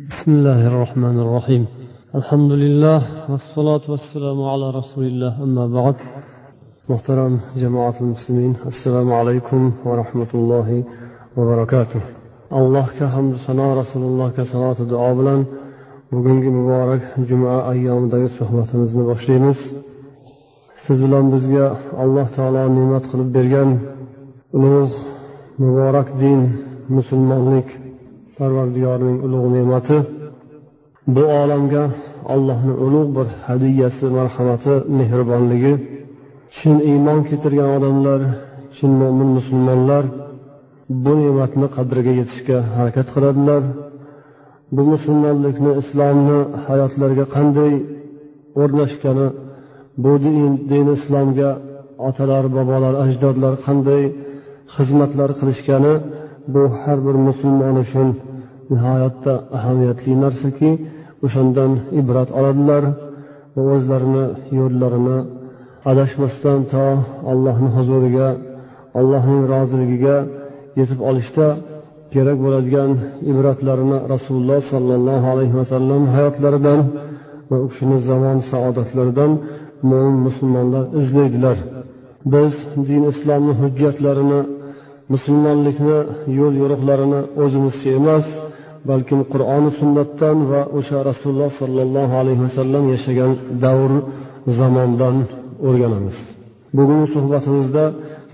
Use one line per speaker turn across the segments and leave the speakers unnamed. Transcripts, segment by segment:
بسم الله الرحمن الرحيم. الحمد لله والصلاة والسلام على رسول الله. أما بعد محترم جماعة المسلمين السلام عليكم ورحمة الله وبركاته. الله كحمد صلاة رسول الله كصلاة دعاء بلن. بقنق مبارك جمعة أيام دقي صحبة مزن بخشينس سيد بلن الله تعالى نعمت قلب برغن مبارك دين مسلمانك parvardigorning ulug' ne'mati bu olamga allohni ulug' bir hadiyasi marhamati mehribonligi chin iymon keltirgan odamlar chin mo'min musulmonlar bu ne'matni qadriga yetishga harakat qiladilar. Bu musulmonlikni islomni hayotlariga qanday o'rnashgani bu din, din islomga otalar bobolar ajdodlar qanday xizmatlar qilishgani bu har bir musulmon uchun nihoyatda ahamiyatli narsaki o'shandan ibrat oladilar va o'zlarini yo'llarini adashmasdan to allohni huzuriga allohning roziligiga yetib olishda kerak bo'ladigan ibratlarini rasululloh sollallohu alayhi vasallam hayotlaridan va u kishini zamon saodatlaridan mo'min musulmonlar izlaydilar. Biz din islomni hujjatlarini musulmonlikni yo'l yo'riqlarini o'zimizcha emas balkim qur'oni sunnatdan va o'sha rasululloh sollallohu alayhi vasallam yashagan davr zamondan o'rganamiz. Bugungi suhbatimizda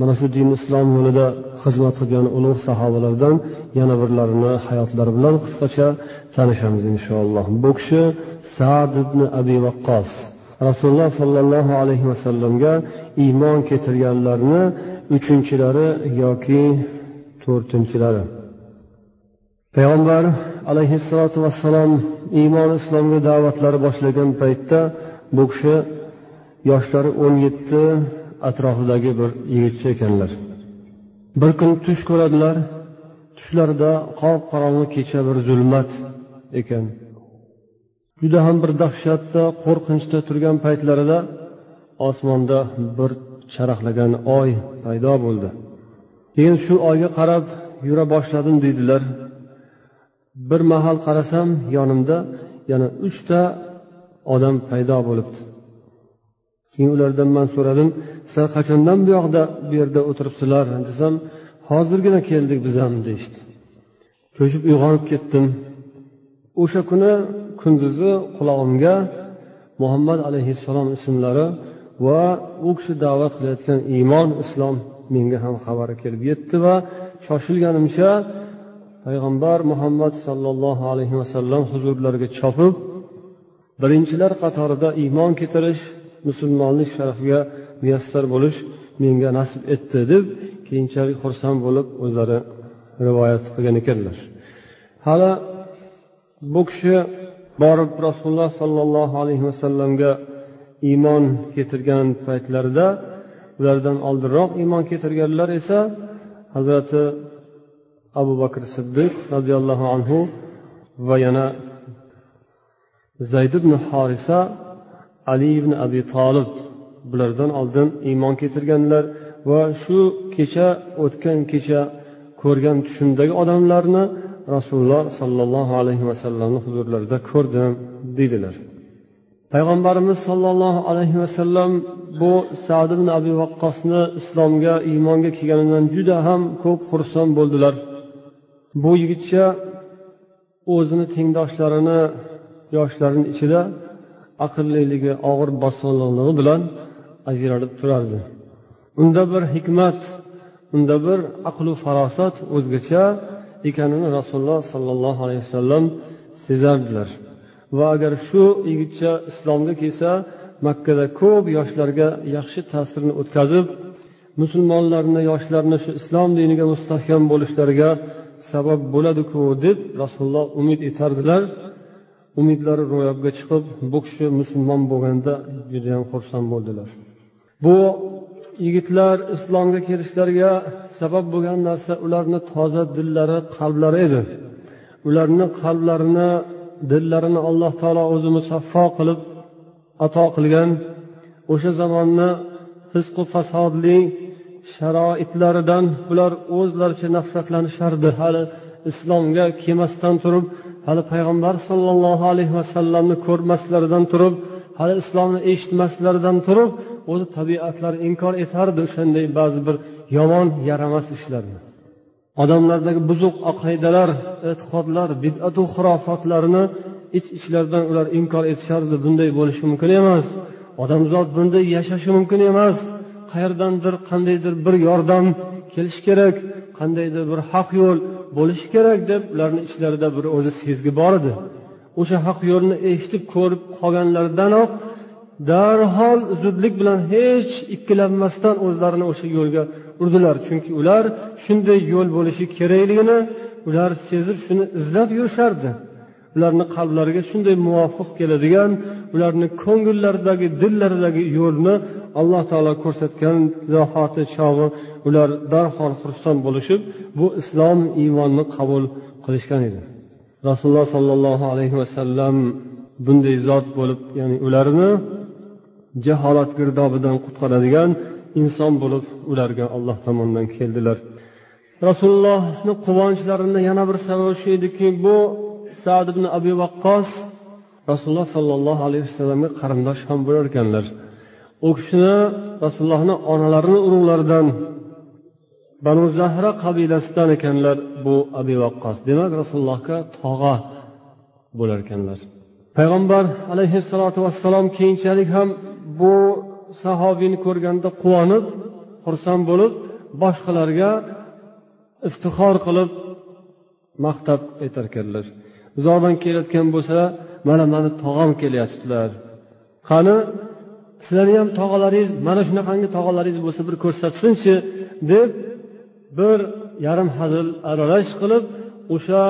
mana shu din islom yo'lida xizmat qilgan ulug' sahobalardan yana birlarini hayotlari bilan qisqacha tanishamiz inshaalloh. Bu kishi sad ibn abi vaqqos rasululloh sollallohu alayhi vasallamga iymon keltirganlarni uchinchilari yoki to'rtinchilari. Payg'ambar alayhissalotu vassalom iymon islomga da'vatlari boshlagan paytda bu kishi yoshlari o'n yetti atrofidagi bir yigitcha ekanlar. Bir kun tush ko'radilar tushlarida qop qorong'i kecha bir zulmat ekan. Juda ham bir dahshatda qo'rqinchda turgan paytlarida osmonda bir charaqlagan oy paydo bo'ldi. Keyin shu oyga qarab yura boshladim deydilar. Bir mahal qarasam yonimda yana uchta odam paydo bo'libdi. Keyin ulardan man so'radim sizlar qachondan bu yoqda bu yerda o'tiribsizlar desam hozirgina keldik biz ham deyishdi. Cho'chib uyg'onib ketdim. O'sha kuni kunduzi qulog'imga muhammad alayhissalom ismlari va u kishi da'vat qilayotgan iymon islom menga ham xabari kelib yetdi va shoshilganimcha payg'ambar muhammad sollallohu alayhi vasallam huzurlariga chopib birinchilar qatorida iymon keltirish musulmonlik sharafiga muyassar bo'lish menga nasib etdi deb keyinchalik xursand bo'lib o'zlari rivoyat qilgan ekanlar. Hali bu kishi borib rasululloh sollallohu alayhi vasallamga iymon keltirgan paytlarida ulardan oldinroq iymon keltirganlar esa hazrati abu bakr siddiq roziyallohu anhu va yana zayd ibn horisa ali ibn abi tolib bulardan oldin iymon keltirganlar va shu kecha o'tgan kecha ko'rgan tushimdagi odamlarni rasululloh sollallohu alayhi vasallamni huzurlarida ko'rdim deydilar. Payg'ambarimiz sollallohu alayhi vasallam bu sad ibn abi vaqqosni islomga iymonga kelganidan juda ham ko'p xursand bo'ldilar. Bu yigitcha o'zini tengdoshlarini yoshlarini ichida aqlliligi og'ir bosonliqligi bilan ajralib turardi. Unda bir hikmat unda bir aqlu farosat o'zgacha ekanini rasululloh sollallohu alayhi vasallam sezardilar. Va agar shu yigitcha islomga kelsa makkada ko'p yoshlarga yaxshi ta'sirini o'tkazib musulmonlarni yoshlarni shu islom diniga mustahkam bo'lishlariga sabab bo'ladiku deb rasululloh umid etardilar. Umidlari ro'yobga chiqib bu kishi musulmon bo'lganda judayam xursand bo'ldilar. Bu yigitlar islomga kelishlariga sabab bo'lgan narsa ularni toza dillari qalblari edi. Ularni qalblarini dillarini alloh taolo o'zi musaffo qilib ato qilgan o'sha zamonni fisqu fasodli sharoitlaridan ular o'zlaricha nafratlanishardi. Hali islomga kelmasdan turib hali payg'ambar sollallohu alayhi vasallamni ko'rmaslaridan turib hali islomni eshitmaslaridan turib o'zi tabiatlari inkor etardi o'shanday ba'zi bir yomon yaramas ishlarni. Odamlardagi buzuq aqidalar e'tiqodlar bidatu xurofotlarni ich iç ichlaridan ular inkor etishardi bunday bo'lishi mumkin emas. Odamzod bunday yashashi mumkin emas. Qayerdandir qandaydir bir yordam kelishi kerak qandaydir bir haq yo'l bo'lishi kerak deb ularni ichlarida bir o'zi sezgi bor edi. O'sha haq yo'lni eshitib ko'rib qolganlaridanoq darhol zudlik bilan hech ikkilanmasdan o'zlarini o'sha yo'lga urdilar. Chunki ular shunday yo'l bo'lishi kerakligini ular sezib shuni izlab yurishardi. Ularni qalblariga shunday muvofiq keladigan ularni ko'ngillaridagi dillaridagi yo'lni alloh taolo ko'rsatgan zahoti chog'i ular darhol xursand bo'lishib bu islom iymonni qabul qilishgan edi. Rasululloh sollallohu alayhi vasallam bunday zot bo'lib ya'ni ularni jaholat girdobidan qutqaradigan inson bo'lib ularga alloh tomonidan keldilar. Rasulullohni quvonchlarini yana bir sababi shu ediki bu sad ibn abi vaqqos rasululloh sollallohu alayhi vasallamga qarindosh ham bo'lar ekanlar. U kishini rasulullohni onalarini urug'laridan banu zahra qabilasidan ekanlar bu abi vaqqos demak rasulullohga tog'a bo'lar ekanlar. Payg'ambar alayhissalotu vassalom keyinchalik ham bu sahobiyni ko'rganda quvonib xursand bo'lib boshqalarga iftixor qilib maqtab aytarkanlar. Uzoqdan kelayotgan bo'lsa mana mani tog'am kelyaptilar. Qani sizlarni ham tog'alaringiz mana shunaqangi tog'alaringiz bo'lsa bir ko'rsatsinchi deb bir yarim hazil aralash qilib o'sha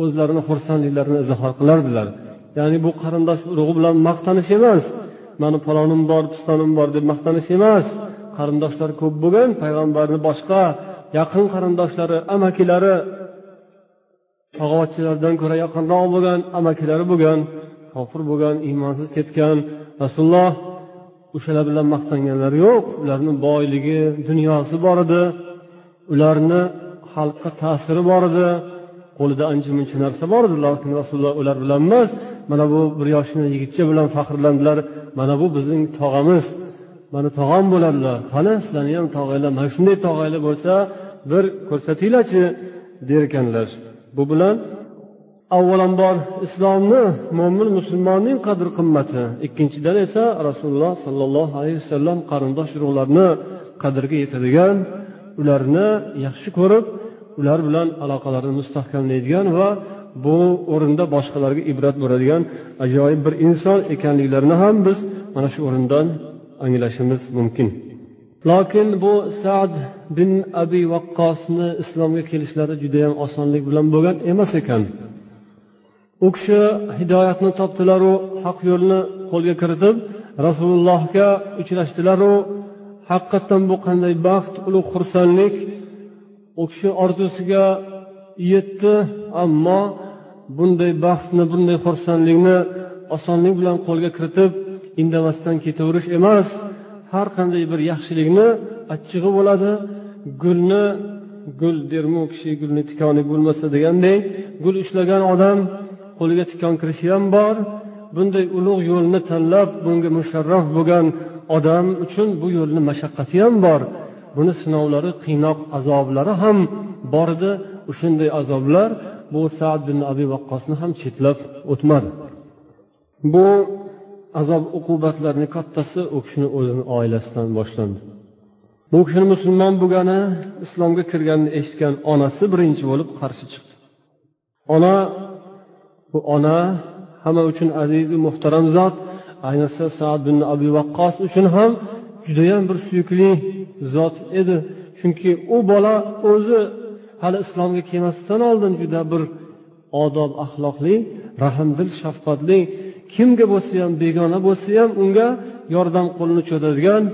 o'zlarini xursandliklarini izhor qilardilar. Ya'ni bu qarindosh urug'i bilan maqtanish emas. Mani palonim bor pistonim bor deb maqtanish emas. Qarindoshlar ko'p bo'lgan payg'ambarni boshqa yaqin qarindoshlari amakilari tog'avachchalardan ko'ra yaqinroq bo'lgan amakilari bo'lgan kofir bo'lgan iymonsiz ketgan rasululloh o'shalar bilan maqtanganlari yo'q. Ularni boyligi dunyosi bor edi. Ularni xalqqa ta'siri bor edi. Qo'lida ancha muncha narsa bor edi lokin rasululloh ular bilan emas. Mana bu bir yoshgina yigitcha bilan faxrlandilar. Mana bu bizning tog'amiz. Mana tog'am bo'ladilar qani sizlarni ham tog'anglar. Mana shunday tog'anglar bo'lsa bir ko'rsatinglarchi derkanlar. Bu bilan avvalambor islomni mo'min musulmonning qadr qimmati ikkinchidan esa rasululloh sollallohu alayhi vasallam qarindosh urug'larni qadriga yetadigan ularni yaxshi ko'rib ular bilan aloqalarni mustahkamlaydigan va bu o'rinda boshqalarga ibrat bo'ladigan ajoyib bir inson ekanliklarini ham biz mana shu o'rindan anglashimiz mumkin. Lokin bu sad bin abi vaqqosni islomga kelishlari judayam osonlik bilan bo'lgan emas ekan. U kishi hidoyatni topdilaru haq yo'lni qo'lga kiritib rasulullohga uchrashdilaru haqiqatdan bu qanday baxt ulug' xursandlik? U kishi orzusiga yetdi ammo bunday baxtni bunday xursandlikni osonlik bilan qo'lga kiritib indamasdan ketaverish emas. Har qanday bir yaxshilikni achchig'i bo'ladi. Gulni gul dermi u kishi gulni tikoni bo'lmasa degandek gul ushlagan odam qo'liga tikon kirishi ham bor. Bunday ulug' yo'lni tanlab bunga musharraf bo'lgan odam uchun bu yo'lni mashaqqati ham bor. Buni sinovlari qiynoq azoblari ham bor edi. O'shanday azoblar bu sad bin abi vaqqosni ham chetlab o'tmadi. Bu azob uqubatlarni kattasi u kishini o'zini oilasidan boshlandi. Bu kishini musulmon bo'lgani islomga kirganini eshitgan onasi birinchi bo'lib qarshi chiqdi. Ona bu ona hamma uchun azizu muhtaram zot ayniqsa sad bin abi vaqqos uchun ham judayam bir suyukli zot edi. Chunki u bola o'zi hali islomga kelmasdan oldin juda bir odob axloqli rahmdil shafqatli kimga bo'lsa ham begona bo'lsa ham unga yordam qo'lini cho'zadigan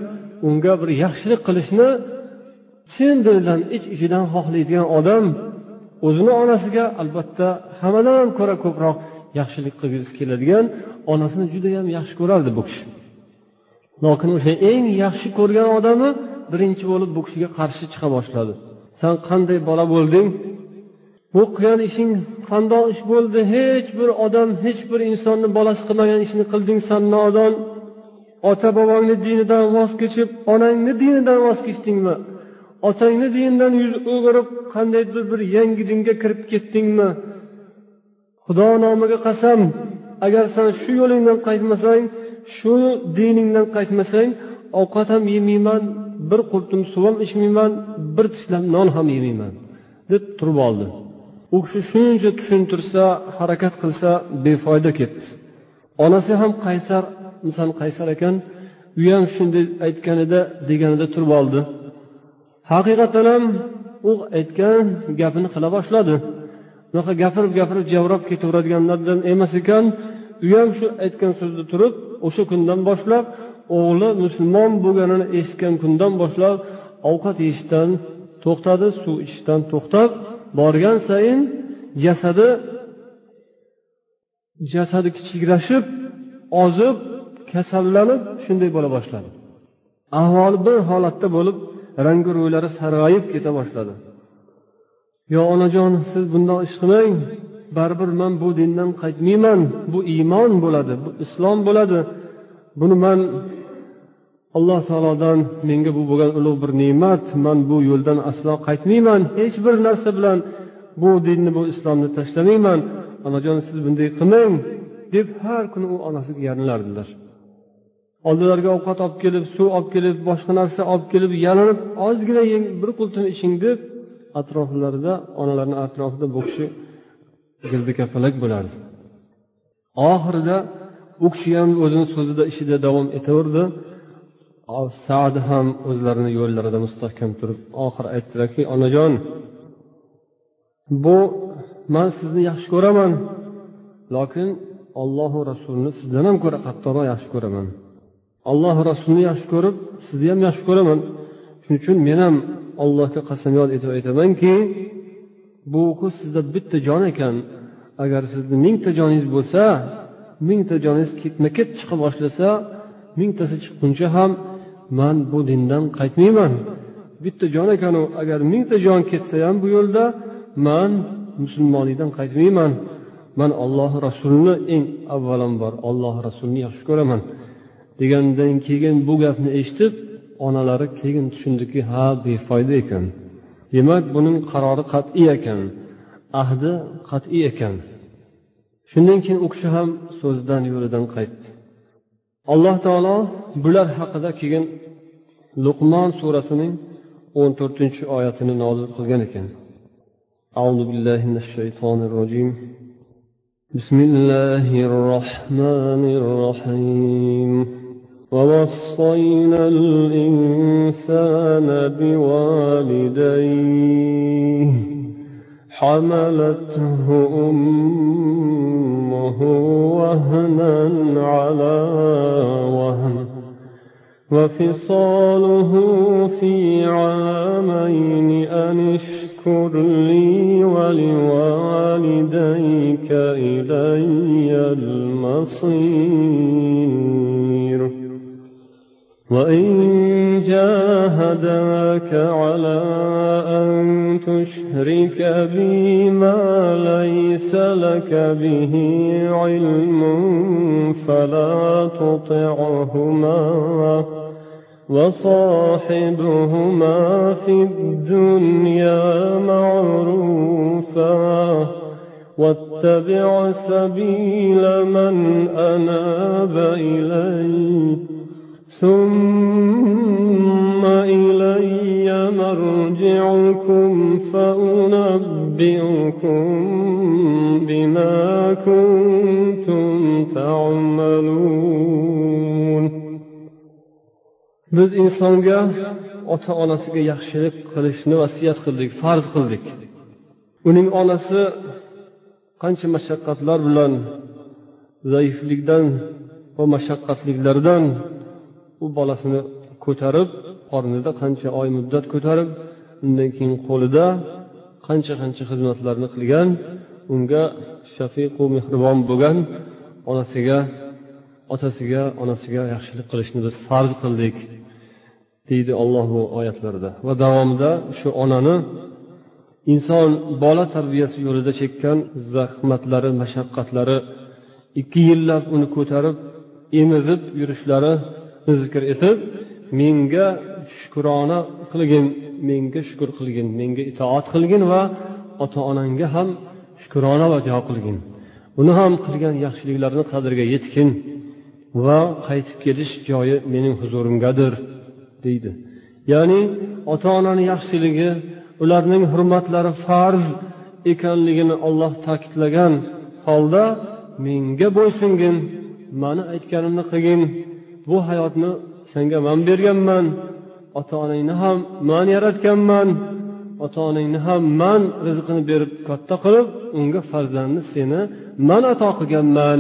unga bir yaxshilik qilishni chin dildan ich ichidan xohlaydigan odam o'zini onasiga albatta hammadan ko'ra ko'proq yaxshilik qilgisi keladigan onasini judayam yaxshi ko'rardi bu kishi. Lokin o'sha eng yaxshi ko'rgan odami birinchi bo'lib bu kishiga qarshi chiqa boshladi. San qanday bola bo'lding? Bu qilgan ishing qandoq ish bo'ldi? Hech bir odam hech bir insonni bolasi qilmagan ishni qilding san nodon ota bobongni dinidan voz kechib onangni dinidan voz kechdingmi? Otangni dinidan yuz o'girib qandaydir bir yangi dinga kirib ketdingmi? Xudo nomiga qasam agar san shu yo'lingdan qaytmasang shu diningdan qaytmasang ovqat ham yemayman bir qultum suv ham ichmayman bir tishlab non ham yemayman deb turib oldi. U kishi shuncha tushuntirsa harakat qilsa befoyda ketdi. Onasi ham qaysar inson qaysar ekan u ham shunday aytganida deganida turib oldi. Haqiqatdan ham u aytgan gapini qila boshladi. Unaqa gapirib gapirib javrab ketaveradiganlardan emas ekan u ham shu aytgan so'zda turib o'sha kundan boshlab o'g'li musulmon bo'lganini eshitgan kundan boshlab ovqat yeyishdan to'xtadi suv ichishdan to'xtab borgan sayin jasadi jasadi kichiklashib ozib kasallanib shunday bo'la boshladi. Ahvoli bir holatda bo'lib rangi ro'ylari sarg'ayib keta boshladi. Yo onajon siz bundoq ish qilmang. Baribir man bu dindan qaytmayman. Bu iymon bo'ladi bu islom bo'ladi. Buni man alloh taolodan menga bu bo'lgan ulug' bir ne'mat man bu yo'ldan aslo qaytmayman hech bir narsa bilan bu dinni bu islomni tashlamayman. Onajon siz bunday qilmang deb har kuni u onasiga yalinar oldilariga ovqat olib kelib suv olib kelib boshqa narsa olib kelib yalinib ozgina yeng bir qultum iching deb atroflarida onalarini atrofida bu kishi girdikapalak bo'lardi. Oxirida u kishi ham o'zini so'zida ishida davom etaverdi. Sad ham o'zlarini yo'llarida mustahkam turib oxiri aytdilarki onajon bu man sizni yaxshi ko'raman lokin ollohu rasulni sizdan ham ko'ra qattiqroq yaxshi ko'raman. Alloh rasulni yaxshi ko'rib sizni ham yaxshi ko'raman. Shuning uchun men ham allohga qasamyod etib aytamanki bu sizda bitta jon ekan. Agar sizni mingta joningiz bo'lsa mingta joningiz ketma ket chiqa boshlasa mingtasi chiqquncha ham man bu dindan qaytmayman. Bitta jon ekanu agar mingta jon ketsa ham bu yo'lda man musulmonlikdan qaytmayman. Man olloh rasulini eng avvalambor olloh rasulini yaxshi ko'raman. Degandan keyin bu gapni eshitib onalari keyin tushundiki ha befoyda ekan. Demak buning qarori qat'iy ekan. Ahdi qat'iy ekan. Shundan keyin u kishi ham so'zidan yo'lidan qaytdi. alloh taolo bular haqida keyin luqmon surasining o'n to'rtinchi oyatini nozil qilgan ekan أعوذ بالله من الشيطان الرجيم بسم الله الرحمن الرحيم ووصينا الإنسان بوالديه حملته أمه وفصاله في عامين أن اشكر لي ولوالديك إلي المصير. وإن جاهداك على أن تشرك بي ما ليس لك به علم فلا تطعهما. وصاحبهما في الدنيا معروفا. واتبع سبيل من أناب إلي ثم إلي مرجعكم فأنبئكم بما كنتم تعملون. Biz insonga ota onasiga yaxshilik qilishni vasiyat qildik farz qildik. Uning onasi qancha mashaqqatlar bilan zaiflikdan va mashaqqatliklardan u bolasini ko'tarib qornida qancha oy muddat ko'tarib undan keyin qo'lida qancha qancha xizmatlarni qilgan unga shafiqu mehribon bo'lgan onasiga otasiga onasiga yaxshilik qilishni biz farz qildik. Deydi olloh bu oyatlarda. Va davomida shu onani inson bola tarbiyasi yo'lida chekkan zahmatlari mashaqqatlari ikki yillab uni ko'tarib emizib yurishlari zikr etib menga shukrona qilgin menga shukur qilgin menga itoat qilgin va ota onangga ham shukrona vajo qilgin. Uni ham qilgan yaxshiliklarini qadriga yetgin va qaytib kelish joyi mening huzurimgadir. Deydi. Ya'ni ota onani yaxshiligi ularning hurmatlari farz ekanligini olloh ta'kidlagan holda menga bo'ysungin mani aytganimni qilgin. Bu hayotni senga man berganman ota onangni ham man yaratganman ota onangni ham man rizqini berib katta qilib unga farzandni seni man ato qilganman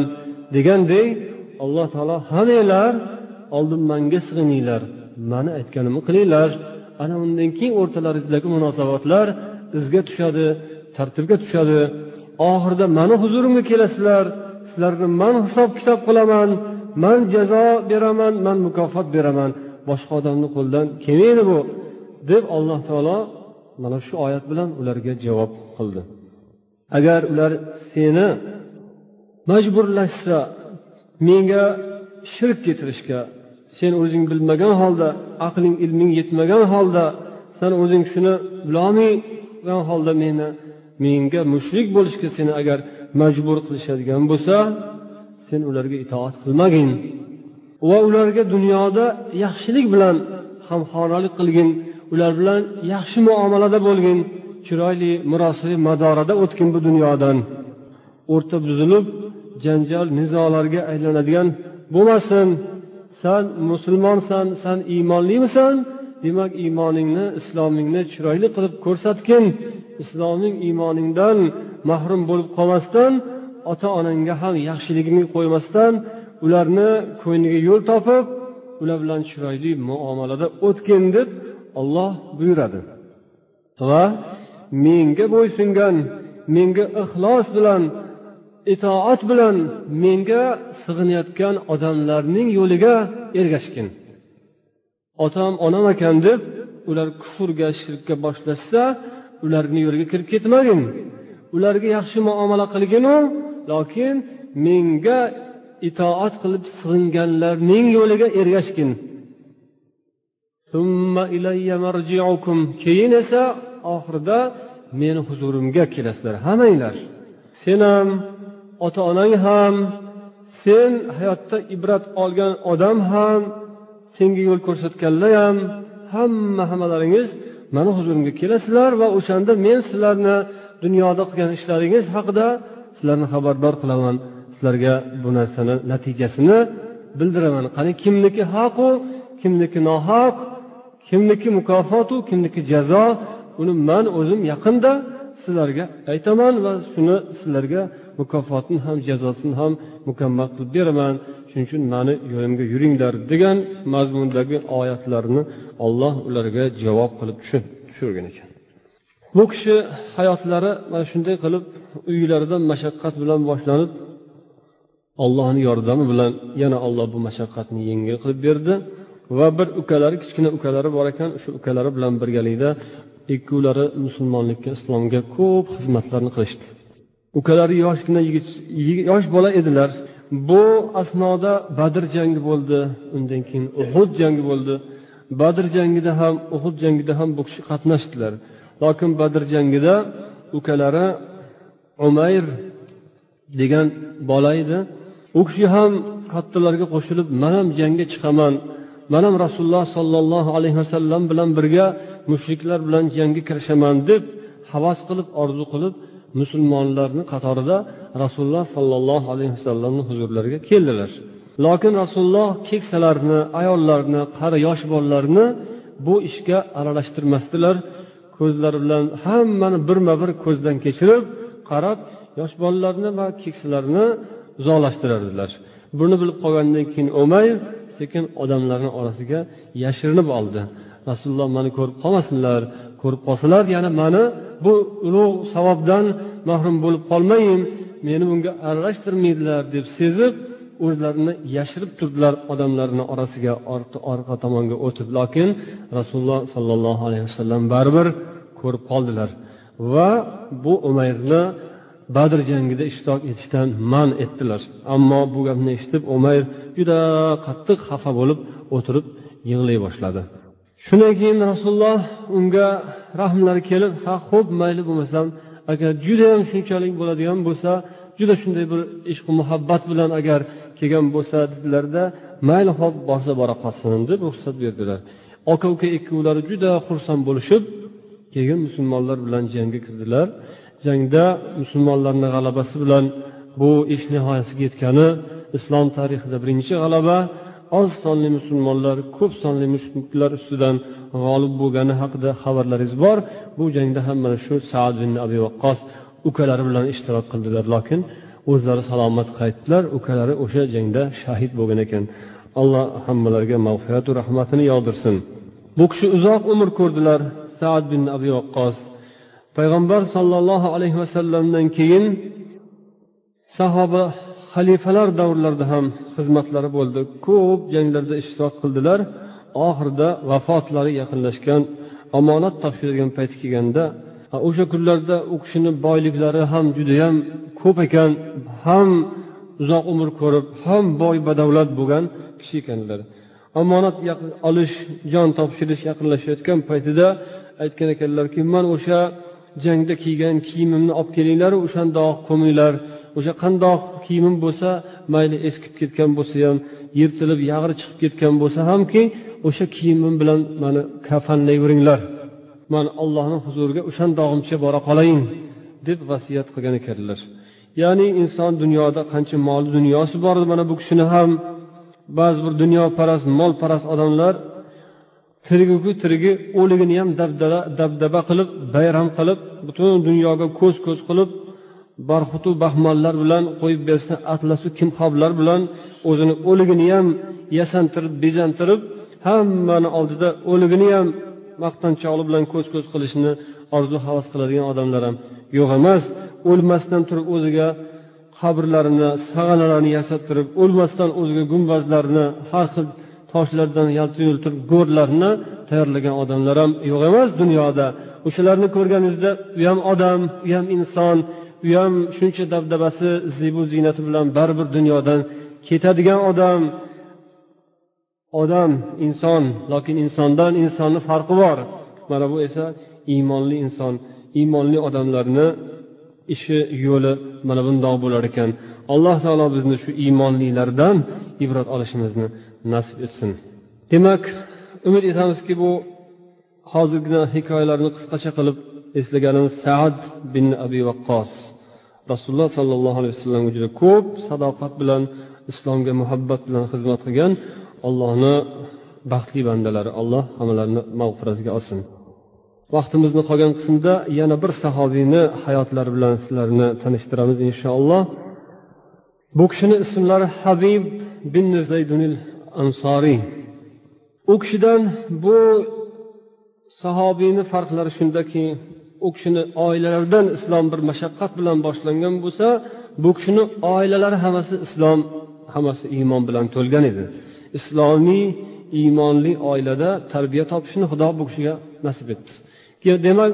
degandek alloh taolo hammanglar oldin manga sig'ininglar. Mani aytganimni qilinglar. Ana undan keyin o'rtalaringizdagi munosabatlar izga tushadi tartibga tushadi. Oxirida mani huzurimga kelasizlar. Sizlarni man hisob kitob qilaman man jazo beraman man mukofot beraman. Boshqa odamni qo'lidan kelmaydi bu deb alloh taolo mana shu oyat bilan ularga javob qildi. Agar ular seni majburlashsa menga shirk keltirishga sen o'zing bilmagan holda aqling ilming yetmagan holda san o'zing shuni bilolmagan holda meni menga mushrik bo'lishga seni agar majbur qilishadigan bo'lsa sen ularga itoat qilmagin. Va ularga dunyoda yaxshilik bilan hamxonalik qilgin ular bilan yaxshi muomalada bo'lgin chiroyli murosili madorada o'tgin bu dunyodan. O'rta buzilib janjal nizolarga aylanadigan bo'lmasin. San musulmonsan san iymonlimisan demak iymoningni islomingni chiroyli qilib ko'rsatgin. Isloming iymoningdan mahrum bo'lib qolmasdan ota onangga ham yaxshiligingni qo'ymasdan ularni ko'ngliga yo'l topib ular bilan chiroyli muomalada o'tgin deb olloh buyuradi. Va menga bo'ysungan menga ixlos bilan itoat bilan menga sig'inayotgan odamlarning yo'liga ergashgin. Otam onam ekan deb ular kufrga shirkka boshlashsa ularni yo'liga kirib ketmagin. Ularga yaxshi muomala qilginu lokin menga itoat qilib sig'inganlarning yo'liga ergashgin. Keyin esa oxirida meni huzurimga kelasizlar. Hammanglar. Sen ham ota onang ham sen hayotda ibrat olgan odam ham senga yo'l ko'rsatganlar ham hamma hammalaringiz mani huzurimga kelasizlar va o'shanda men sizlarni dunyoda qilgan ishlaringiz haqida sizlarni xabardor qilaman. Sizlarga bu narsani natijasini bildiraman. Qani kimniki haqu kimniki nohaq kimniki mukofotu kimniki jazo uni man o'zim yaqinda sizlarga aytaman va shuni sizlarga mukofotini ham jazosini ham mukammal qilib beraman. Shuning uchun mani yo'limga yuringlar degan mazmundagi oyatlarni olloh ularga javob qilib tushirgan ekan. Bu kishi hayotlari mana shunday qilib uylaridan mashaqqat bilan boshlanib ollohni yordami bilan yana olloh bu mashaqqatni yengil qilib berdi va bir ukalari kichkina ukalari bor ekan shu ukalari bilan birgalikda ikkovlari musulmonlikka islomga ko'p xizmatlarni qilishdi. Ukalari yoshgina yigit yosh bola edilar. Bu asnoda badr jangi bo'ldi undan keyin uhud jangi bo'ldi. Badr jangida ham uhud jangida ham bu kishi qatnashdilar. Lokin badr jangida ukalari umayr degan bola edi. U kishi ham kattalarga qo'shilib man ham jangga chiqaman. Man ham rasululloh sollallohu alayhi vasallam bilan birga mushriklar bilan jangga kirishaman deb havas qilib orzu qilib musulmonlarni qatorida rasululloh sollallohu alayhi vasallamni huzurlariga keldilar. Lokin rasululloh keksalarni ayollarni qari yosh bolalarni bu ishga aralashtirmasdilar. Ko'zlari bilan hammani birma bir ko'zdan kechirib qarab yosh bolalarni va keksalarni uzoqlashtirardilar buni bilib qolgandan keyin umayr sekin odamlarni orasiga yashirinib oldi. Rasululloh mani ko'rib qolmasinlar ko'rib qolsalar yana mani bu ulug' savobdan mahrum bo'lib qolmayin meni bunga aralashtirmaydilar deb sezib o'zlarini yashirib turdilar odamlarni orasiga orqa tomonga o'tib. Lokin rasululloh sollallohu alayhi vasallam baribir ko'rib qoldilar. Va bu umayrni badr jangida ishtirok etishdan man etdilar. Ammo bu gapni eshitib umayr juda qattiq xafa bo'lib o'tirib yig'lay boshladi. Shundan keyin rasululloh unga rahmlari kelib ha ho'p mayli bo'lmasam agar judayam shunchalik bo'ladigan bo'lsa juda shunday bir ishqu muhabbat bilan agar kelgan bo'lsa dedilarda mayli ho'p borsa bora qolsin deb ruxsat berdilar. Aka uka ikkovlari juda xursand bo'lishib keyin musulmonlar bilan jangga kirdilar. Jangda musulmonlarni g'alabasi bilan bu ish nihoyasiga yetgani islom tarixida birinchi g'alaba oz sonli musulmonlar ko'p sonli mushriklar ustidan g'olib bo'lgani haqida xabarlaringiz bor. Bu jangda ham mana shu saad ibn abi vaqqos ukalari bilan ishtirok qildilar. Lokin o'zlari salomat qaytdilar ukalari o'sha jangda shahid bo'lgan ekan. Alloh hammalariga mag'firatu rahmatini yog'dirsin. Bu kishi uzoq umr ko'rdilar saad bin abi vaqqos payg'ambar sollallohu alayhi vasallamdan keyin sahoba xalifalar davrlarida ham xizmatlari bo'ldi. Ko'p janglarda ishtirok qildilar. Oxirida vafotlari yaqinlashgan omonat topshiradigan payti kelganda o'sha kunlarda u kishini boyliklari ham judayam ko'p ekan ham uzoq umr ko'rib ham boy badavlat bo'lgan kishi ekanlar. Omonat olish jon topshirish yaqinlashayotgan paytida aytgan ekanlarki man o'sha jangda kiygan kiyimimni olib kelinglar o'shandoq ko'minglar o'sha qandoq kiyimim bo'lsa mayli eskib ketgan bo'lsa ham yirtilib yag'ri chiqib ketgan bo'lsa hamki o'sha kiyimim bilan mani kafanlayveringlar man allohni huzuriga o'shandog'imcha bora qolayin deb vasiyat qilgan ekanlar. Ya'ni inson dunyoda qancha mol dunyosi bor mana bu kishini ham. Ba'zi bir dunyoparast molparast odamlar tirigiku tirigi o'ligini ham dabdaba qilib bayram qilib butun dunyoga ko'z ko'z qilib barxutu baxmallar bilan qo'yib bersa atlasu kimxoblar bilan o'zini o'ligini ham yasantirib bezantirib hammani oldida o'ligini ham maqtanchoqlik bilan ko'z ko'z qilishni orzu havas qiladigan odamlar ham yo'q emas. O'lmasdan turib o'ziga qabrlarini sag'analarni yasattirib o'lmasdan o'ziga gumbazlarni har xil toshlardan yaltir yultir go'rlarni tayyorlagan odamlar ham yo'q emas dunyoda. O'shalarni ko'rganingizda u ham odam u ham inson u ham shuncha dabdabasi zibu ziynati bilan baribir dunyodan ketadigan odam. Odam inson lokin insondan insonni farqi bor. Mana bu esa iymonli inson iymonli odamlarni ishi yo'li mana bundoq bo'lar ekan. Alloh taolo bizni shu iymonlilardan ibrat olishimizni nasib etsin. Demak umid etamizki bu hozirgina hikoyalarni qisqacha qilib eslaganimiz saad bin abi vaqqos rasululloh sollallohu alayhi vasallamga juda ko'p sadoqat bilan islomga muhabbat bilan xizmat qilgan allohni baxtli bandalari alloh hammalarini mag'firatiga olsin. Vaqtimizni qolgan qismida yana bir sahobiyni hayotlari bilan sizlarni tanishtiramiz inshaalloh. Bu kishini ismlari habib bin zaydunil ansoriy. U kishidan bu sahobiyni farqlari shundaki u kishini oilalaridan islom bir mashaqqat bilan boshlangan bo'lsa bu kishini oilalari hammasi islom hammasi iymon bilan to'lgan edi. Islomiy iymonli oilada tarbiya topishni xudo bu kishiga nasib etdi. Demak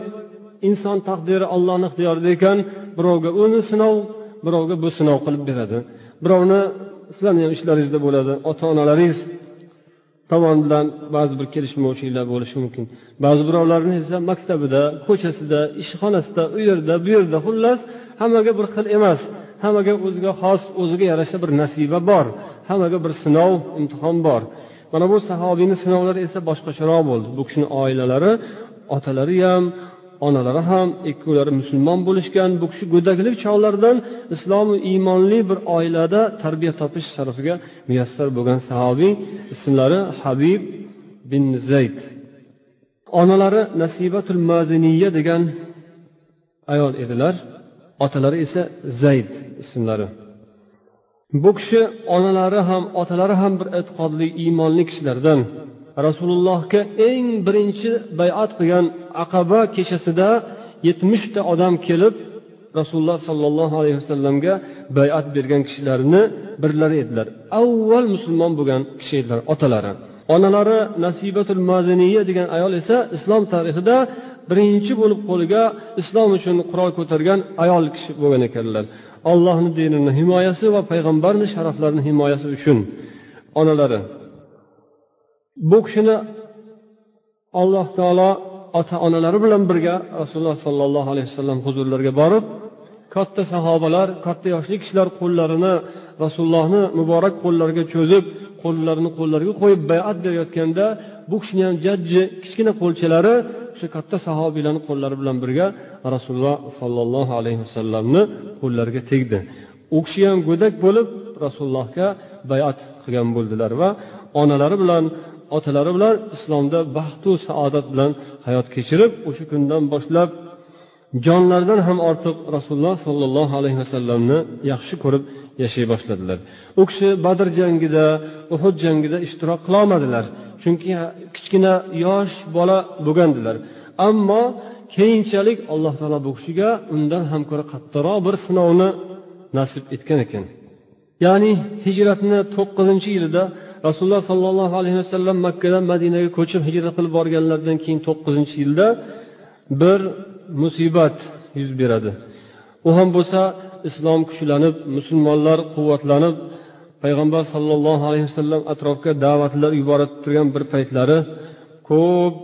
inson taqdiri ollohni ixtiyorida ekan birovga uni sinov birovga bu sinov qilib beradi. Birovni sizlarni ham ishlaringizda bo'ladi ota onalaringiz tomonidan ba'zi bir kelishmovchiliklar bo'lishi mumkin. Ba'zi birovlarni esa maktabida ko'chasida ishxonasida u yerda bu yerda xullas hammaga bir xil emas hammaga o'ziga xos o'ziga yarasha bir nasiba bor hammaga bir sinov imtihon bor. Mana bu sahobiyni sinovlari esa boshqacharoq bo'ldi. Bu kishini oilalari otalari ham onalari ham ikkovlari musulmon bo'lishgan bu kishi go'daklik chog'laridan islomu iymonli bir oilada tarbiya topish sharafiga muyassar bo'lgan sahobiy ismlari habib bin zayd. Onalari nasibatul maziniya degan ayol edilar otalari esa zayd ismlari. Bu kishi onalari ham otalari ham bir e'tiqodli iymonli kishilardan. Rasulullohga eng birinchi bayat qilgan aqaba kechasida yetmishta odam kelib rasululloh sollallohu alayhi vasallamga bayat bergan kishilarni birlari edilar. Avval musulmon bo'lgan kishi edilar otalari. Onalari nasibatul maziniya degan ayol esa islom tarixida birinchi bo'lib qo'liga islom uchun qurol ko'targan ayol kishi bo'lgan ekanlar. Allohni dinini himoyasi va payg'ambarni sharaflarini himoyasi uchun onalari bu kishini alloh taolo ota onalari bilan birga rasululloh sollallohu alayhi vasallam huzurlariga borib katta sahobalar katta yoshli kishilar qo'llarini rasulullohni muborak qo'llariga cho'zib qo'llarini qo'llariga qo'yib bayat berayotganda bu kishini ham jajji kichkina qo'lchalari o'sha katta sahobiylarni qo'llari bilan birga rasululloh sollallohu alayhi vasallamni qo'llariga tegdi. U kishi ham go'dak bo'lib rasulullohga bayat qilgan bo'ldilar va onalari bilan otalari bilan islomda baxtu saodat bilan hayot kechirib o'sha kundan boshlab jonlaridan ham ortiq rasululloh sollallohu alayhi vasallamni yaxshi ko'rib yashay boshladilar. U kishi badr jangida uhud jangida ishtirok qilolmadilar chunki kichkina yosh bola bo'lgandilar. Ammo keyinchalik alloh taolo bu kishiga undan ham ko'ra qattiqroq bir sinovni nasib etgan ekan. Ya'ni hijratni to'qqizinchi yilida rasululloh sollallohu alayhi vasallam makkadan madinaga ko'chib hijrat qilib borganlaridan keyin to'qqizinchi yilda bir musibat yuz beradi. U ham bo'lsa islom kuchlanib musulmonlar quvvatlanib payg'ambar sollallohu alayhi vasallam atrofga da'vatlar yuborib turgan bir paytlari ko'p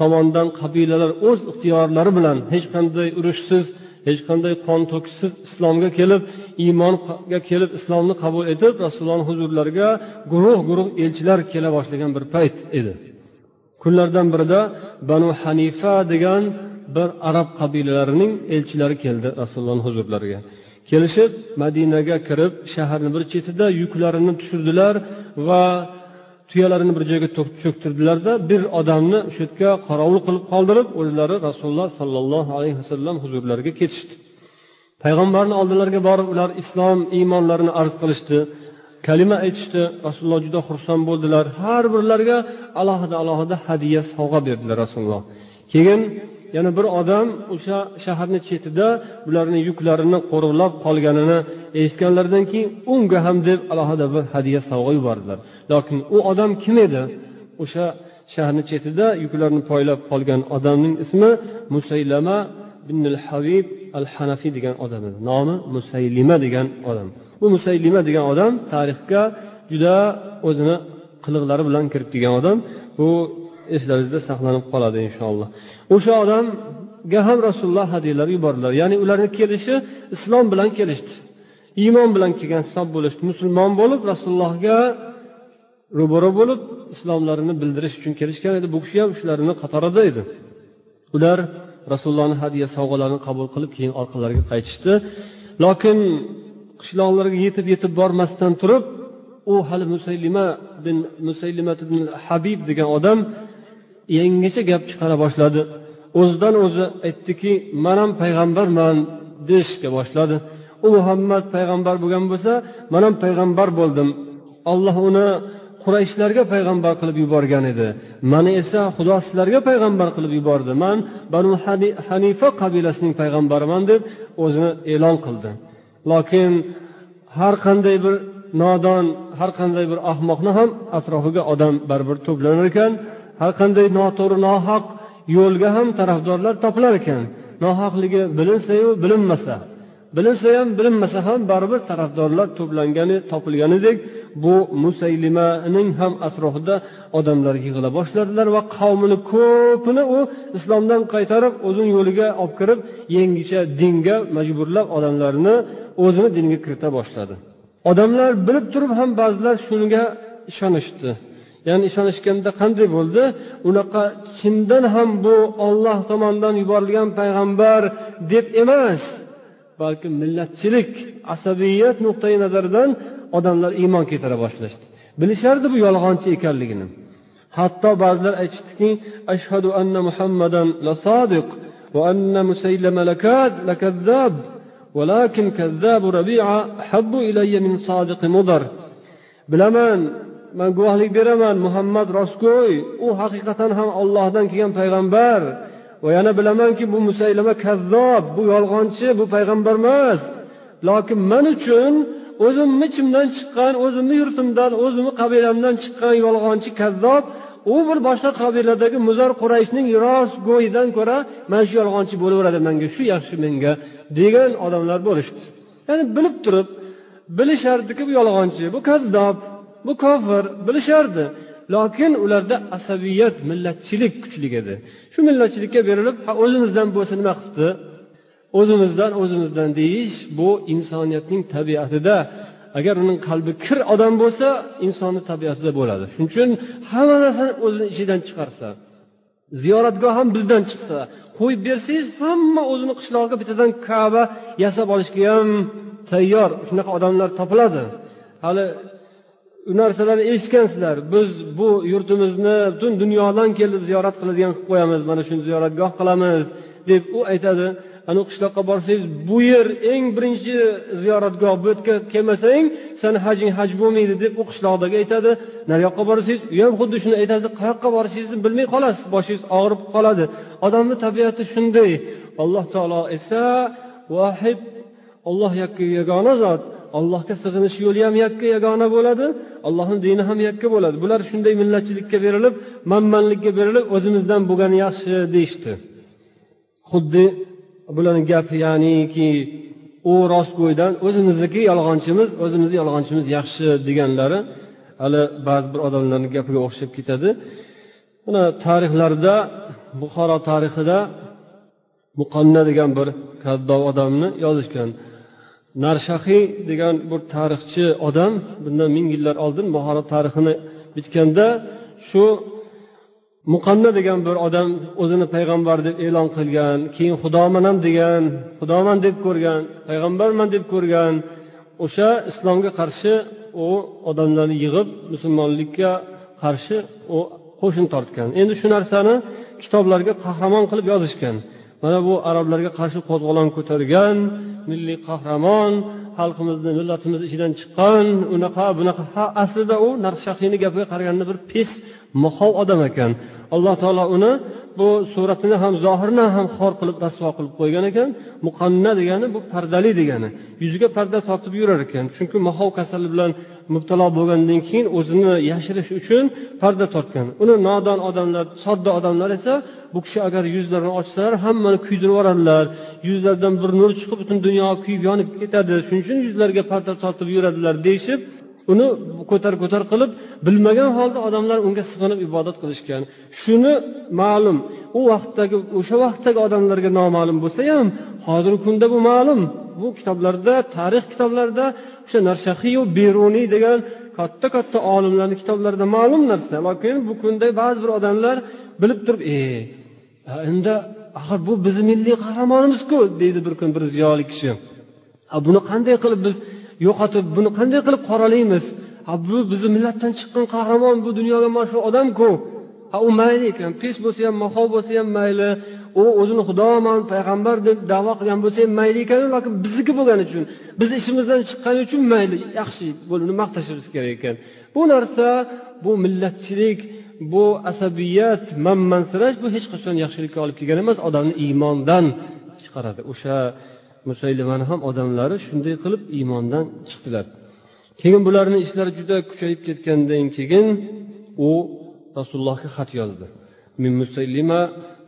tomondan qabilalar o'z ixtiyorlari bilan hech qanday urushsiz hech qanday qon to'kishsiz islomga kelib iymonga kelib islomni qabul etib rasulullohni huzurlariga guruh guruh elchilar kela boshlagan bir payt edi. Kunlardan birida banu hanifa degan bir arab qabilalarining elchilari keldi rasulullohni huzurlariga. Kelishib madinaga kirib shaharni bir chetida yuklarini tushirdilar va tuyalarini bir joyga cho'ktirdilarda bir odamni shu yerga qorovul qilib qoldirib o'zlari rasululloh sollallohu alayhi vasallam huzurlariga ketishdi. Payg'ambarni oldilariga borib ular islom iymonlarini arz qilishdi kalima aytishdi rasululloh juda xursand bo'ldilar. Har birlariga alohida alohida hadya sovg'a berdilar rasululloh. Keyin yana bir odam o'sha shaharni chetida bularni yuklarini qo'riqlab qolganini eshitganlaridan keyin unga ham deb alohida bir hadya sovg'a yubordilar. Lokin u odam kim edi? O'sha shaharni chetida yuklarni poylab qolgan odamning ismi musaylama ibnul Havib habib al hanafiy degan odam edi. Nomi musaylima degan odam. Bu musaylima degan odam tarixga juda o'zini qiliqlari bilan kirib kelgan odam. Bu eslaringizda saqlanib qoladi inshaalloh. O'sha odamga ham rasululloh hadyalar yubordilar. Ya'ni ularni kelishi islom bilan kelishdi. Iymon bilan kelgan hisob bo'lishdi. Musulmon bo'lib rasulullohga ro'baro bo'lib islomlarini bildirish uchun kelishgan edi. Bu kishi ham shularni qatorida edi. Ular rasulullohni hadya sovg'alarini qabul qilib keyin orqalariga qaytishdi. Lokin qishloqlarga yetib yetib bormasdan turib u hali musaylima bin musaylima ibn habib degan odam yangicha gap chiqara boshladi. O'zidan o'zi aytdiki man ham payg'ambarman deyishga boshladi. U muhammad payg'ambar bo'lgan bo'lsa man ham payg'ambar bo'ldim. Olloh uni qurayshlarga payg'ambar qilib yuborgan edi. Mani esa xudo sizlarga payg'ambar qilib yubordi. Man banu hanifa qabilasining payg'ambariman deb o'zini e'lon qildi. Lokin har qanday bir nodon har qanday bir ahmoqni ham atrofiga odam baribir to'planar ekan. Har qanday noto'g'ri nohaq yo'lga ham tarafdorlar topilar ekan. Nohaqligi bilinsayu bilinmasa. Bilinsa ham bilinmasa ham baribir tarafdorlar to'plangani topilganidek bu musaylimaning ham atrofida odamlar yig'ila boshladilar va qavmini ko'pini u islomdan qaytarib o'zini yo'liga olib kirib yangicha dinga majburlab odamlarni o'zini diniga kirita boshladi. Odamlar bilib turib ham ba'zilar shunga ishonishdi. Ya'ni ishonishganda qanday bo'ldi? Unaqa chindan ham bu olloh tomonidan yuborilgan payg'ambar deb emas balki millatchilik asabiyat nuqtai nazaridan odamlar iymon keltira boshlashdi bilishardi bu yolg'onchi ekanligini hatto ba'zilar aytishdiki ashhadu anna muhammadan la sodiq va anna musaylama lakazzab ولكن كذاب ربيعة أحب إلي من صادق مضر bilaman man guvohlik beraman muhammad rostgo'y u haqiqatan ham ollohdan kelgan payg'ambar va yana bilamanki bu musaylama kazzob bu yolg'onchi bu payg'ambar emas lokin man uchun o'zimni ichimdan chiqqan o'zimni yurtimdan o'zimni qabilamdan chiqqan yolg'onchi kazzob u bir boshqa qabiladagi muzar qurayshning rostgo'yidan ko'ra mana shu yolg'onchi bo'laveradi manga shu yaxshi menga degan odamlar bo'lishdi. Ya'ni bilib turib bilishardiki bu yolg'onchi bu kazzob bu kofir bilishardi. Lokin ularda asabiyat millatchilik kuchli edi. Shu millatchilikka berilib ha o'zimizdan bo'lsa nima qilibdi? O'zimizdan o'zimizdan deyish bu insoniyatning tabiatida agar uning qalbi kir odam bo'lsa insonni tabiatida bo'ladi. Shuning uchun hamma narsani o'zini ichidan chiqarsa ziyoratgoh ham bizdan chiqsa qo'yib bersangiz hamma o'zini qishlog'iga bittadan kaba yasab olishga ham tayyor. Shunaqa odamlar topiladi. Hali u narsalarni eshitgansizlar. Biz bu yurtimizni butun dunyodan kelib ziyorat qiladigan qilib qo'yamiz mana shuni ziyoratgoh qilamiz deb u aytadi. Ana qishloqqa borsangiz bu yer eng birinchi ziyoratgoh bu yerga kelmasang sani hajing haj bo'lmaydi deb u qishloqdagi aytadi. Nariyoqqa borsangiz u ham xuddi shuni aytadi qayoqqa borishingizni bilmay qolasiz boshingiz og'rib qoladi. Odamni tabiati shunday. Alloh taolo esa vahid olloh yakka yagona zot allohga sig'inish yo'li ham yakka yagona bo'ladi allohni dini ham yakka bo'ladi. Bular shunday millatchilikka berilib manmanlikka berilib o'zimizdan bo'lgani yaxshi deyishdi. Xuddi bularni gapi ya'niki u rostgo'ydan o'zimizniki yolg'onchimiz o'zimizni yolg'onchimiz yaxshi deganlari hali ba'zi bir odamlarni gapiga o'xshab ketadi. Mana tarixlarda buxoro tarixida muqanna degan bir kaddob odamni yozishgan. Narshahiy degan bir tarixchi odam bundan ming yillar oldin buxoro tarixini bitganda shu muqanna degan bir odam o'zini payg'ambar deb e'lon qilgan keyin xudomanam degan xudoman deb ko'rgan payg'ambarman deb ko'rgan o'sha islomga qarshi u odamlarni yig'ib musulmonlikka qarshi u qo'shin tortgan. Endi shu narsani kitoblarga qahramon qilib yozishgan. Mana bu arablarga qarshi qo'zg'olon ko'targan milliy qahramon xalqimizni millatimiz ichidan chiqqan unaqa bunaqa. Ha aslida u naqshahiyni gapiga qaraganda bir pes moxov odam ekan. Alloh taolo uni bu suratini ham zohirini ham xor qilib rasvo qilib qo'ygan ekan. Muqanna degani bu pardali degani. Yuziga parda tortib yurar ekan. Chunki moxov kasali bilan mubtalo bo'lgandan keyin o'zini yashirish uchun parda tortgan. Uni nodon odamlar sodda odamlar esa bu kishi agar yuzlarini ochsalar hammani kuydirib yuboradilar. Yuzlaridan bir nur chiqib butun dunyo kuyib yonib ketadi. Shuning uchun yuzlariga parda tortib yuradilar deyishib uni ko'tar ko'tar qilib bilmagan holda odamlar unga sig'inib ibodat qilishgan. Shuni ma'lum u vaqtdagi o'sha vaqtdagi odamlarga noma'lum bo'lsa ham hozirgi kunda bu ma'lum. Bu kitoblarda tarix kitoblarida o'sha narshahiyu beruniy degan katta katta olimlarni kitoblarida ma'lum narsa. Lekin bu kunda ba'zi bir odamlar bilib turib e endi axir bu bizni milliy qahramonimizku deydi bir kun bir ziyoli kishi. Buni qanday qilib biz yo'qotib buni qanday qilib qoralaymiz? Bu bizni millatdan chiqqan qahramon bu dunyoga mana shu odamku. Ha u mayli ekan pes bo'lsa ham mahov bo'lsa ham mayli. U o'zini xudoman payg'ambar deb davo qilgan bo'lsa ham mayli ekan lekin bizniki bo'lgani uchun bizni ishimizdan chiqqani uchun mayli. Yaxshi buni maqtashimiz kerak ekan. Bu narsa bu millatchilik bu asabiyat manmansirash bu hech qachon yaxshilikka olib kelgan emas odamni iymondan chiqaradi. O'sha musaylimani ham odamlari shunday qilib iymondan chiqdilar. Keyin bularni ishlari juda kuchayib ketgandan keyin u rasulullohga xat yozdi. Min musaylima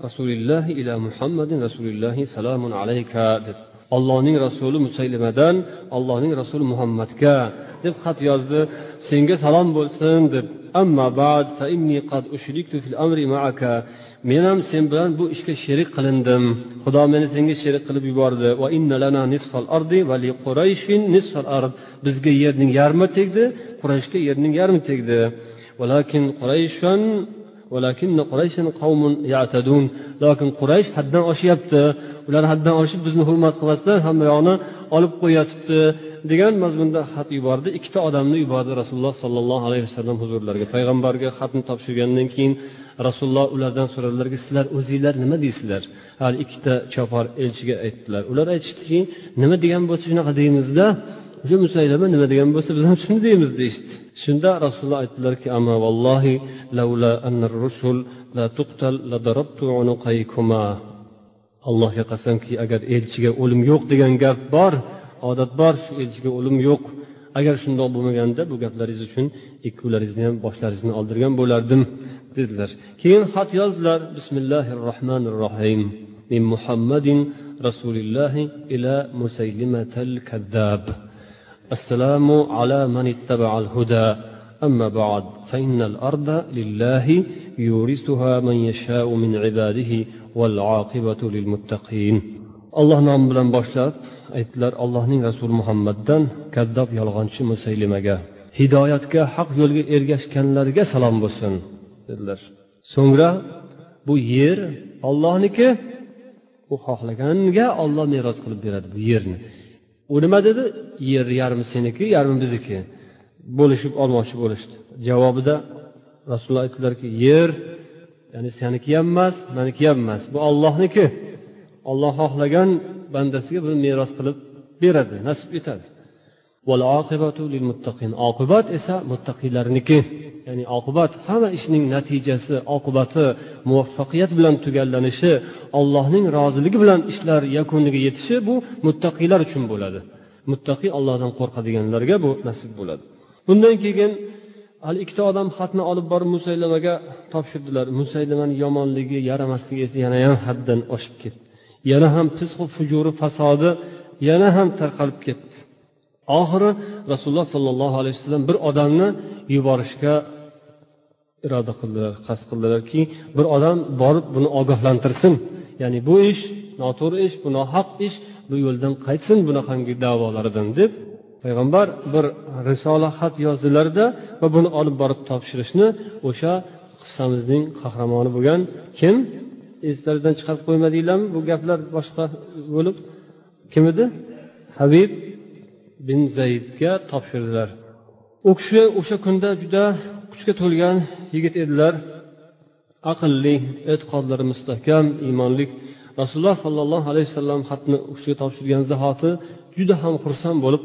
rasulillahi ila muhammadin rasulillahi salomun alayka deb. Allohning rasuli musaylimadan allohning rasuli muhammadga deb xat yozdi. Senga salom bo'lsin deb. Amma ba'd fa inni qad ushriktu fil amri ma'aka. Men ham sen bilan bu ishga sherik qilindim. Xudo meni senga sherik qilib yubordi. Bizga yerning yarmi tegdi qurayshga yerning yarmi tegdi. Lokin quraysh haddan oshyapti. Ular haddan oshib bizni hurmat qilmasdan hamma yoqni olib qo'yyotibdi degan mazmunda xat yubordi. Ikkita odamni yubordi rasululloh sollallohu alayhi vasallam huzurlariga. Payg'ambarga xatni topshirgandan keyin rasululloh ulardan so'radilarki sizlar o'zinglar nima deysizlar? Hali ikkita chopar elchiga aytdilar. Ular aytishdiki nima degan bo'lsa shunaqa deymizda o'sha musaylama nima degan bo'lsa biz ham shuni deymiz deyishdi. Shunda rasululloh aytdilarki amma vallohi lavla rusul la tuqtal la darabtu unuqaykuma. Allohga qasamki agar elchiga o'lim yo'q degan gap bor odat bor shu elchiga o'lim yo'q agar shundoq bo'lmaganda bu gaplaringiz uchun ikkovlaringizni ham boshlaringizni oldirgan bo'lardim dedilar keyin xat yozdilar bismillahi rohmanir rohim min muhammadin rasulillahi ila musaylimatal kazzab assalomu ala man ittaba'al huda أما بعد فإن الأرض لله يورثها من يشاء من عباده والعاقبة للمتقين alloh nomi bilan boshlab aytdilar allohning rasuli muhammaddan kaddob yolg'onchi musaylimaga hidoyatga haq yo'lga ergashganlarga salom bo'lsin dedilar. So'ngra bu yer ollohniki u xohlaganga olloh meros qilib beradi bu yerni. U nima dedi? Yer yarmi seniki yarmi bizniki? Bo'lishib olmoqchi bo'lishdi. Javobida rasululloh aytdilarki yer ya'ni seniki ham emas maniki ham emas. Bu ollohniki olloh xohlagan bandasiga buni meros qilib beradi nasib etadi. Oqibat esa muttaqiylarniki ya'ni oqibat hamma ishning natijasi oqibati muvaffaqiyat bilan tugallanishi allohning roziligi bilan ishlar yakuniga yetishi bu muttaqiylar uchun bo'ladi. Muttaqiy ollohdan qo'rqadiganlarga bu nasib bo'ladi. Bundan keyin hali ikkita odam xatni olib borib musaylamaga topshirdilar. Musaylamani yomonligi yaramasligi esa yana ham haddan oshib ketdi. Yana ham fisqu fujuri fasodi yana ham tarqalib ketdi. Oxiri rasululloh sollallohu alayhi vasallam bir odamni yuborishga iroda qildilar qasd qildilarki bir odam borib buni ogohlantirsin. Ya'ni bu ish noto'g'ri ish bu nohaq ish bu yo'ldan qaytsin bunaqangi da'volaridan deb payg'ambar bir risola xat yozdilarda va buni olib borib topshirishni o'sha qissamizning qahramoni bo'lgan kim? Eslaridan chiqarib qo'ymadinglarmi? Bu gaplar boshqa bo'lib kim edi? Habib bin zaydga topshirdilar. U kishi o'sha kunda juda kuchga to'lgan yigit edilar. Aqlli e'tiqodlari mustahkam iymonli rasululloh sollallohu alayhi vasallam xatni u kishiga topshirgan zahoti juda ham xursand bo'lib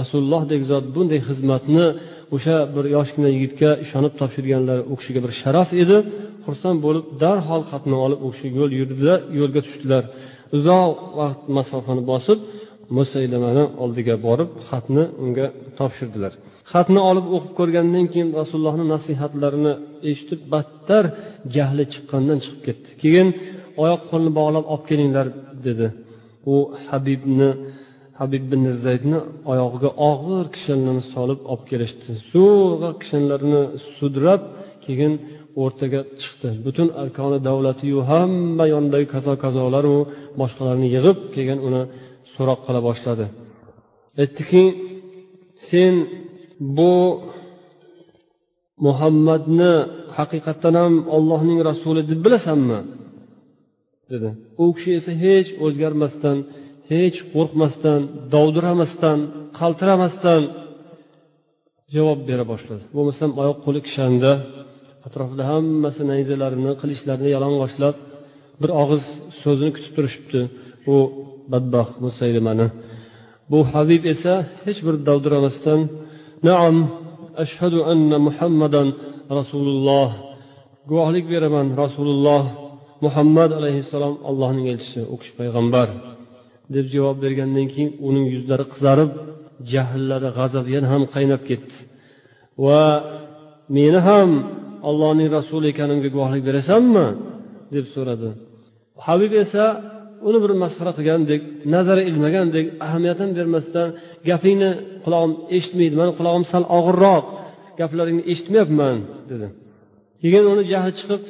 rasulullohdek zot bunday xizmatni o'sha bir yoshgina yigitga ishonib topshirganlari u kishiga bir sharaf edi. Xursand bo'lib darhol xatni olib u kishi yo'l yurdilar yo'lga tushdilar. Uzoq vaqt masofani bosib musaylamani oldiga borib xatni unga topshirdilar. Xatni olib o'qib ko'rgandan keyin rasulullohni nasihatlarini eshitib battar jahli chiqqandan chiqib ketdi. Keyin oyoq qo'lini bog'lab olib kelinglar dedi. U habibni habib bin zaydni oyog'iga og'ir kishanlarni solib olib kelishdi. Zo'rg'a kishanlarni sudrab keyin o'rtaga chiqdi. Butun arkoni davlatiyu hamma yonidagi kazo kazolaru boshqalarni yig'ib keyin uni so'roq qila boshladi. Aytdiki sen bu muhammadni haqiqatdan ham ollohning rasuli deb bilasanmi? dedi. U kishi esa hech o'zgarmasdan hech qo'rqmasdan dovdiramasdan qaltiramasdan javob bera boshladi. Bo'lmasam oyoq qo'li kishanda atrofida hammasi nayzalarini qilichlarini yalang'ochlab bir og'iz so'zini kutib turishibdi. U badbaxt musaylimani bu habib esa hech bir dovdiramasdan naam ashhadu anna muhammadan rasululloh. Guvohlik beraman rasululloh muhammad alayhissalom allohning elchisi u kishi payg'ambar. deb javob bergandan keyin uning yuzlari qizarib jahllari g'azab yana ham qaynab ketdi. Va meni ham ollohning rasuli ekanimga guvohlik berasanmi? deb so'radi. Habib esa uni bir masxara qilgandek nazari ilmagandek ahamiyat ham bermasdan gapingni qulog'im eshitmaydi mani qulog'im sal og'irroq gaplaringni eshitmayapman dedi. Keyin uni jahli chiqib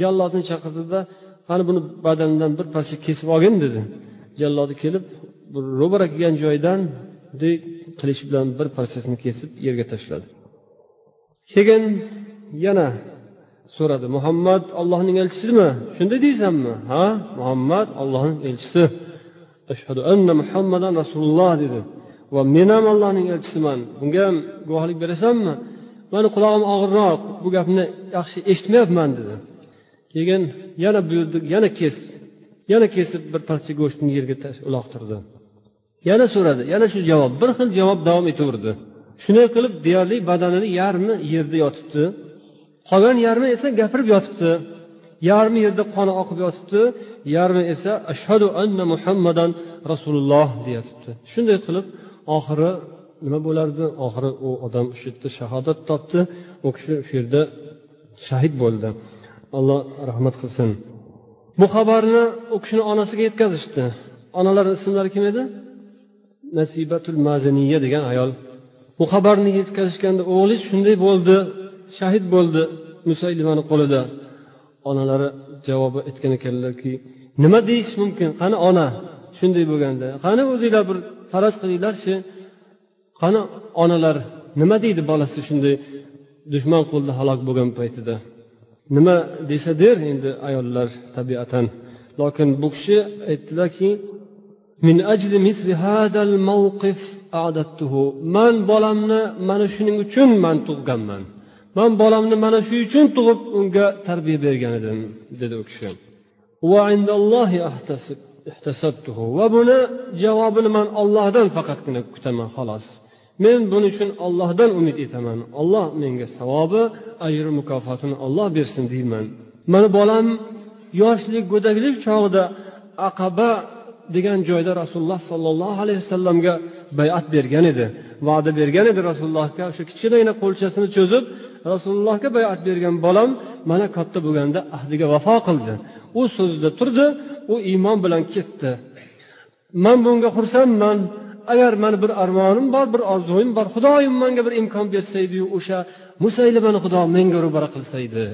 jallodni chaqirdida qani buni badanidan bir parcha kesib olgin dedi. Jallodi kelib bir ro'bara kelgan joyidan qilich bilan bir parchasini kesib yerga tashladi. Keyin yana so'radi muhammad ollohning elchisimi shunday deysanmi? Ha? Muhammad ollohning elchisi. Ashhadu anna muhammadan rasululloh dedi. Va men ham allohning elchisiman. Bunga ham guvohlik berasanmi? Mani qulog'im og'irroq bu gapni yaxshi eshitmayapman dedi. Keyin yana buyurdi yana kes yana kesib bir parcha go'shtni yerga uloqtirdi. Yana so'radi yana shu javob bir xil javob davom etaverdi. Shunday qilib deyarli badanini yarmi yerda yotibdi. Qolgan yarmi esa gapirib yotibdi. Yarmi yerda qoni oqib yotibdi yarmi esa ashhadu anna muhammadan rasululloh deyatibdi. Shunday qilib oxiri nima bo'lardi? Oxiri u odam o'sha yerda shahodat topdi. U kishi shu yerda shahid bo'ldi. Alloh rahmat qilsin. Bu xabarni u kishini onasiga yetkazishdi. Onalari ismlari kim edi? Nasibatul maziniya degan ayol. Bu xabarni yetkazishganda o'g'lingiz shunday bo'ldi. shahid bo'ldi musaylimani qo'lida. Onalari javobi aytgan ekanlarki nima deyish mumkin? Qani ona shunday bo'lganda. Qani o'zinglar bir faraz qilinglarchi? Qani onalar nima deydi bolasi shunday dushman qo'lida halok bo'lgan paytida? Nima desa der endi ayollar tabiatan. Lokin bu kishi aytdilarki min ajli misli hadal mawqif man bolamni mana shuning uchun man tug'ganman. Man bolamni mana shu uchun tug'ib unga tarbiya bergan edim dedi u kishi. Va buni javobini man ollohdan faqatgina kutaman xolos. Men buning uchun ollohdan umid etaman. Olloh menga savobi ajri mukofotini olloh bersin deyman. Mani bolam yoshlik go'daklik chog'ida aqaba degan joyda rasululloh sollallohu alayhi vasallamga bayat bergan edi. Va'da bergan edi rasulullohga. O'sha kichkinagina qo'lchasini cho'zib rasulullohga bayat bergan bolam mana katta bo'lganda ahdiga vafo qildi. U so'zida turdi u iymon bilan ketdi. Man bunga xursandman agar mani bir armonim bor bir orzuim bor xudoyim manga bir imkon bersaydiyu o'sha musaylimani xudo menga ro'bara qilsaydi.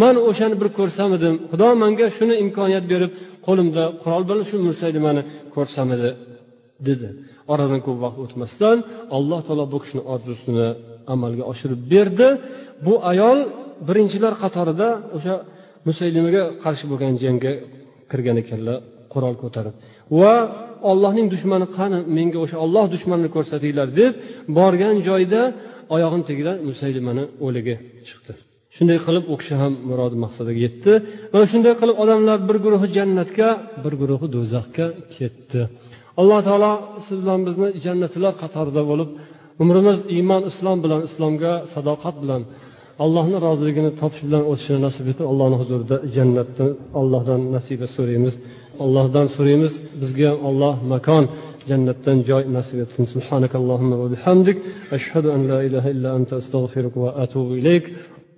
Man o'shani bir ko'rsam edim xudo manga shuni imkoniyat berib qo'limda qurol bilan shu musaylimani ko'rsam edi dedi. Oradan ko'p vaqt o'tmasdan alloh taolo bu kishini orzusini amalga oshirib berdi. Bu ayol birinchilar qatorida o'sha musaylimaga qarshi bo'lgan jangga kirgan ekanlar qurol ko'tarib. Va ollohning dushmani qani menga o'sha olloh dushmanini ko'rsatinglar deb borgan joyda oyog'ini tagidan musaylimani o'ligi chiqdi. Shunday qilib u kishi ham murodi maqsadiga yetdi va shunday qilib odamlar bir guruhi jannatga bir guruhi do'zaxga ketdi. Alloh taolo siz bilan bizni jannatlar qatorida bo'lib umrimiz iymon islom bilan islomga sadoqat bilan allohni roziligini topish bilan o'tishini nasib etib allohni huzurida jannatni allohdan nasiba so'raymiz. Allohdan so'raymiz bizga olloh makon jannatdan joy nasib etsin. Subhanakallohumma va bihamdik. Ashhadu an la ilaha illa anta astag'firuka va atubu ilayk.